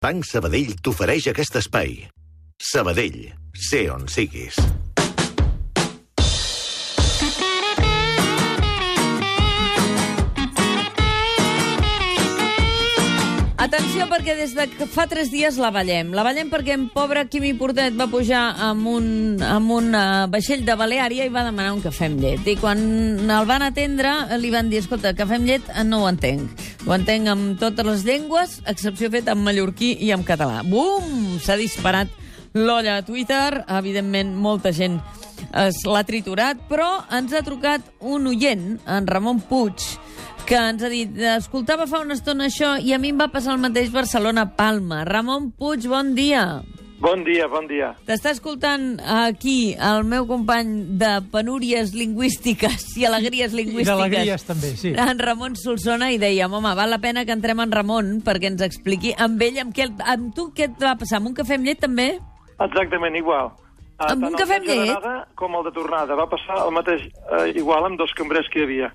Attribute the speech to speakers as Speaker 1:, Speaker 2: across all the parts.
Speaker 1: Banc Sabadell t'ofereix aquest espai. Sabadell, sé on siguis.
Speaker 2: Atenció, perquè des de fa tres dies la ballem. La ballem perquè en pobre Quimi Portet va pujar amb un, amb un uh, vaixell de Baleària i va demanar un cafè amb llet. I quan el van atendre, li van dir, escolta, cafè amb llet eh, no ho entenc. Ho entenc amb totes les llengües, excepció fet en mallorquí i en català. Bum! S'ha disparat l'olla a Twitter. Evidentment, molta gent l'ha triturat, però ens ha trucat un oient, en Ramon Puig, que ens ha dit, escoltava fa una estona això i a mi em va passar el mateix Barcelona-Palma. Ramon Puig, bon dia.
Speaker 3: Bon dia, bon dia.
Speaker 2: T'està escoltant aquí el meu company de penúries lingüístiques i alegries
Speaker 4: I
Speaker 2: lingüístiques.
Speaker 4: d'alegries també, sí.
Speaker 2: En Ramon Solsona i dèiem, home, val la pena que entrem en Ramon perquè ens expliqui amb ell, amb, què, amb tu què et va passar? Amb un cafè amb llet també?
Speaker 3: Exactament igual. Ah,
Speaker 2: Amb
Speaker 3: tant
Speaker 2: un cafè amb llet?
Speaker 3: Com el de tornada. Va passar el mateix eh, igual amb dos cambrers que hi havia.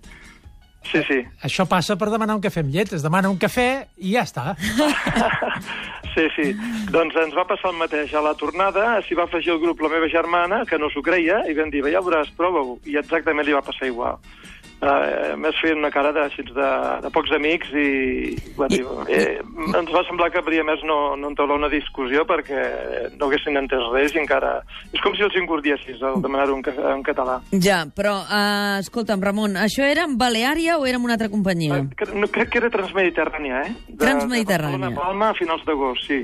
Speaker 3: Sí, sí.
Speaker 4: Això passa per demanar un cafè amb llet. Es demana un cafè i ja està.
Speaker 3: Sí, sí. Doncs ens va passar el mateix. A la tornada s'hi va afegir al grup la meva germana, que no s'ho creia, i vam dir, "Bé, ja veuràs, prova-ho. I exactament li va passar igual. Uh, més feien una cara de, de, de pocs amics i, va dir, eh, ens va semblar que hauria més no, no entaular una discussió perquè no haguessin entès res i encara... És com si els incordiessis el demanar-ho en, ca- en català.
Speaker 2: Ja, però, uh, escolta'm, Ramon, això era en Baleària o era en una altra companyia?
Speaker 3: Que- No, crec que era Transmediterrània, eh? De,
Speaker 2: Transmediterrània.
Speaker 3: De Palma a finals d'agost, sí.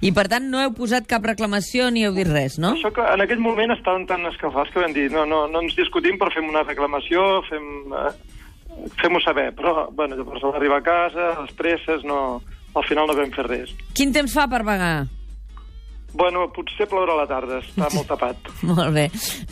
Speaker 2: I, per tant, no heu posat cap reclamació ni heu dit res, no?
Speaker 3: Això que en aquell moment estaven tan escalfats que vam dir no, no, no ens discutim, però fem una reclamació, fem, eh, fem-ho saber. Però, bueno, llavors a l'arribar a casa, les presses, no, al final no vam fer res.
Speaker 2: Quin temps fa per vagar?
Speaker 3: Bueno, potser plourà a la tarda, està molt tapat.
Speaker 2: Molt bé.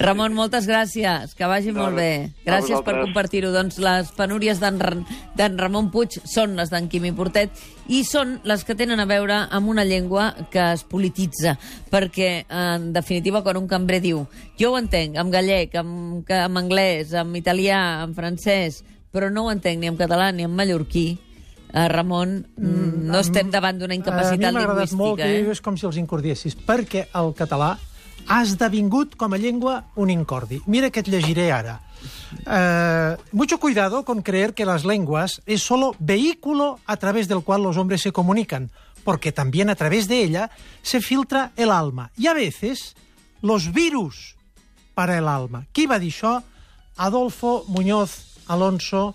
Speaker 2: Ramon, moltes gràcies. Que vagi
Speaker 3: No,
Speaker 2: molt bé. Gràcies per compartir-ho. Doncs les penúries d'en Ra- d'en Ramon Puig són les d'en Quimi Portet i són les que tenen a veure amb una llengua que es polititza. Perquè, en definitiva, quan un cambrer diu jo ho entenc, en gallec, que- en anglès, en italià, en francès, però no ho entenc ni en català ni en mallorquí, eh, Ramon, mm, no estem davant d'una
Speaker 4: a mi
Speaker 2: incapacitat
Speaker 4: m'ha agradat molt
Speaker 2: lingüística.
Speaker 4: que
Speaker 2: Eh?
Speaker 4: és com si els incordiessis, perquè el català ha esdevingut com a llengua un incordi. Mira que et llegiré ara. Eh, mucho cuidado con creer que las lenguas es solo vehículo a través del cual los hombres se comunican, porque también a través de ella se filtra el alma. Y a veces los virus para el alma. Qui va dir això? Adolfo Muñoz Alonso,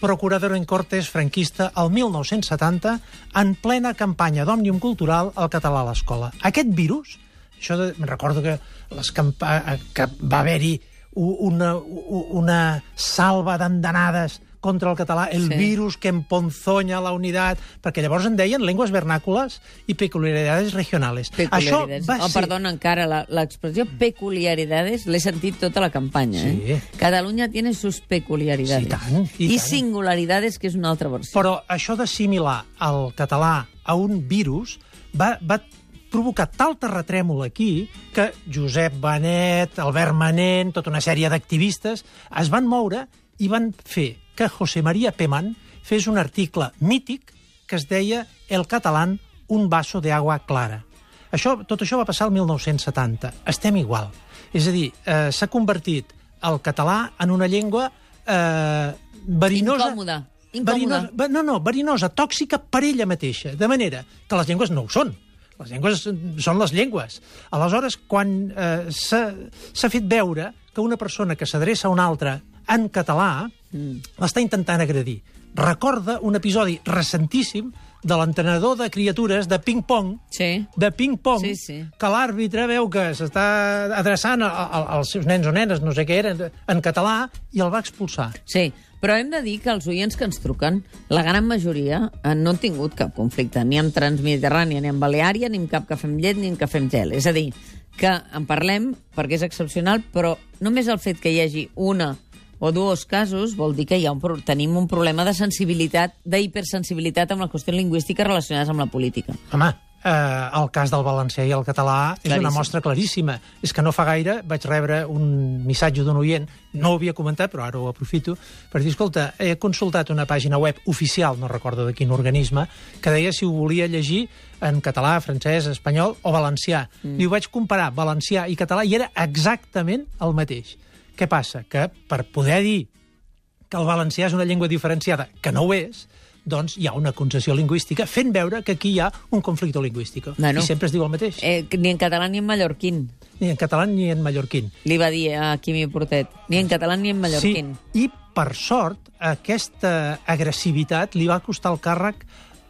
Speaker 4: procurador en Cortes franquista el 1970, en plena campanya d'Òmnium Cultural al català a l'escola. Aquest virus, això de, recordo que, les que va haver-hi una, una salva d'andanades contra el català, el
Speaker 2: Sí.
Speaker 4: virus que emponzoña la unitat, perquè llavors en deien llengües vernàcules i peculiaridades regionales. Això va
Speaker 2: oh,
Speaker 4: ser...
Speaker 2: perdona, encara, la- l'expressió peculiaridades l'he sentit tota la campanya.
Speaker 4: Sí.
Speaker 2: Eh? Catalunya tiene sus peculiaridades.
Speaker 4: Sí, tant, i
Speaker 2: I
Speaker 4: tant.
Speaker 2: singularidades, que és una altra versió.
Speaker 4: Però això d'assimilar el català a un virus va, va provocar tal terratrèmol aquí que Josep Benet, Albert Manent, tota una sèrie d'activistes es van moure i van fer que José María Pemán fes un article mític que es deia El catalán, un vaso de agua clara. Això, tot això va passar el 1970. Estem igual. És a dir, eh, s'ha convertit el català en una llengua eh, verinosa...
Speaker 2: Incòmoda. Incòmoda.
Speaker 4: Verinosa, ve- no, no, verinosa, tòxica per ella mateixa, de manera que les llengües no ho són. Les llengües són les llengües. Aleshores, quan eh, s'ha fet veure que una persona que s'adreça a una altra en català
Speaker 2: Mm.
Speaker 4: l'està intentant agredir. Recorda un episodi recentíssim de l'entrenador de criatures de ping-pong
Speaker 2: Sí.
Speaker 4: de ping-pong
Speaker 2: Sí, sí.
Speaker 4: que l'àrbitre veu que s'està adreçant a, a, als seus nens o nenes, no sé què eren, en català, i el va expulsar.
Speaker 2: Sí, però hem de dir que els oients que ens truquen, la gran majoria eh, no han tingut cap conflicte, ni amb Transmediterrània, ni amb Baleària, ni amb cap cafè amb llet, ni amb cafè amb gel. És a dir, que en parlem perquè és excepcional, però només el fet que hi hagi una o dos casos vol dir que hi ha un, tenim un problema de sensibilitat, d'hipersensibilitat amb les qüestions lingüístiques relacionades amb la política.
Speaker 4: Home, Eh, el cas del valencià i el català és
Speaker 2: Claríssim.
Speaker 4: una mostra claríssima. És que no fa gaire vaig rebre un missatge d'un oient, no ho havia comentat, però ara ho aprofito, per dir, escolta, he consultat una pàgina web oficial, no recordo de quin organisme, que deia si ho volia llegir en català, francès, espanyol o valencià. Mm. I ho vaig comparar, valencià i català, i era exactament el mateix. Què passa? Que per poder dir que el valencià és una llengua diferenciada, que no ho és, doncs hi ha una concessió lingüística fent veure que aquí hi ha un conflicte lingüístic.
Speaker 2: Bueno.
Speaker 4: I sempre es diu el mateix.
Speaker 2: Eh, ni en català ni en mallorquín,
Speaker 4: Ni en català ni en mallorquín.
Speaker 2: li va dir a Quimi Portet. Ni en català ni en mallorquín.
Speaker 4: Sí, i per sort, aquesta agressivitat li va costar el càrrec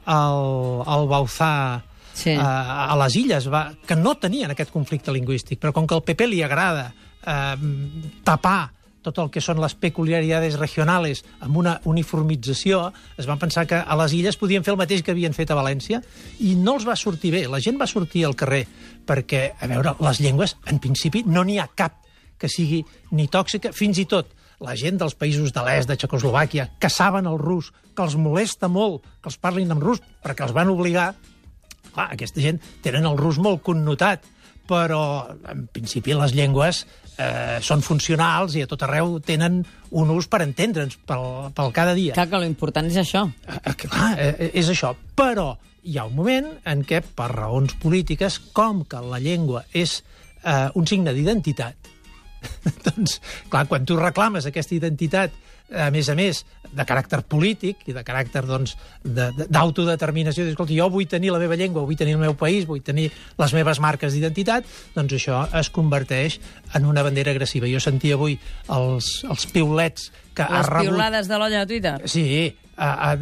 Speaker 4: al, al Bauzà
Speaker 2: Sí.
Speaker 4: eh, a les illes, va, que no tenien aquest conflicte lingüístic, però com que al PP li agrada eh, tapar tot el que són les peculiaritats regionals amb una uniformització, es van pensar que a les illes podien fer el mateix que havien fet a València i no els va sortir bé. La gent va sortir al carrer perquè, a veure, les llengües, en principi, no n'hi ha cap que sigui ni tòxica, fins i tot la gent dels països de l'est, de Txecoslovàquia, que saben el rus, que els molesta molt que els parlin en rus, perquè els van obligar, clar, aquesta gent tenen el rus molt connotat, però en principi les llengües eh, són funcionals i a tot arreu tenen un ús per entendre'ns pel, pel cada dia.
Speaker 2: Clar que l'important és això.
Speaker 4: Eh, eh, Clar, eh, és això. Però hi ha un moment en què, per raons polítiques, com que la llengua és eh, un signe d'identitat, doncs, clar, quan tu reclames aquesta identitat, a més a més, de caràcter polític i de caràcter doncs, de- d'autodeterminació, escolta, jo vull tenir la meva llengua, vull tenir el meu país, vull tenir les meves marques d'identitat, doncs això es converteix en una bandera agressiva. Jo sentia avui els, els piulets que ha
Speaker 2: Les
Speaker 4: rebut...
Speaker 2: piulades de l'olla de Twitter.
Speaker 4: Sí, a, a,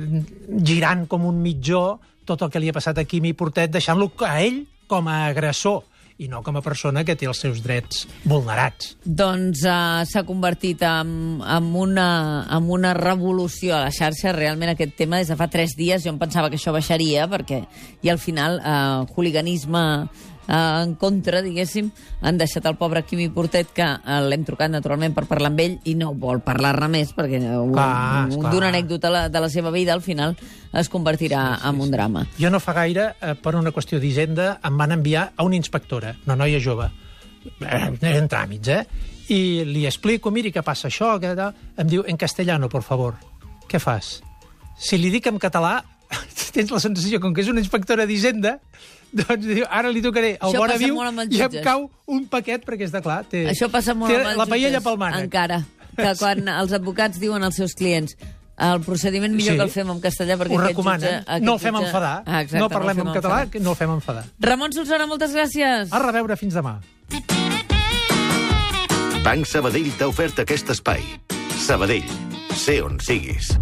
Speaker 4: girant com un mitjó tot el que li ha passat a Quimi Portet, deixant-lo a ell com a agressor i no com a persona que té els seus drets vulnerats.
Speaker 2: Doncs uh, s'ha convertit en, en, una, en una revolució a la xarxa, realment aquest tema des de fa tres dies. Jo em pensava que això baixaria, perquè i al final uh, hooliganisme uh, en contra, diguéssim, han deixat el pobre Quimi Portet, que uh, l'hem trucat naturalment per parlar amb ell i no vol parlar-ne més, perquè
Speaker 4: Clar,
Speaker 2: un- d'una anècdota la- de la seva vida al final es convertirà sí, sí, en un drama.
Speaker 4: Jo no fa gaire, eh, per una qüestió d'Hisenda, em van enviar a una inspectora, una noia jove. Eh, eren tràmits, eh? I li explico, miri, què passa això, que. Em diu, en castellano, por favor. Què fas? Si li dic en català, tens la sensació, com que és una inspectora d'Hisenda, doncs diu, ara li tocaré el
Speaker 2: Això
Speaker 4: Bona Viu i em cau un paquet, perquè està clar, té,
Speaker 2: Això passa molt
Speaker 4: té
Speaker 2: amb els
Speaker 4: la paella pel mànec.
Speaker 2: Encara, que quan els advocats diuen als seus clients el procediment millor
Speaker 4: Sí.
Speaker 2: que el fem en castellà perquè
Speaker 4: Ho recomanen.
Speaker 2: jutge... aquest
Speaker 4: no el fem
Speaker 2: jutge-
Speaker 4: enfadar.
Speaker 2: Ah, exacte,
Speaker 4: no parlem
Speaker 2: fem
Speaker 4: en català,
Speaker 2: enfadar.
Speaker 4: que no el fem enfadar.
Speaker 2: Ramon Solsona, moltes gràcies.
Speaker 4: A reveure fins demà.
Speaker 1: Banc Sabadell t'ha ofert aquest espai. Sabadell, sé on siguis.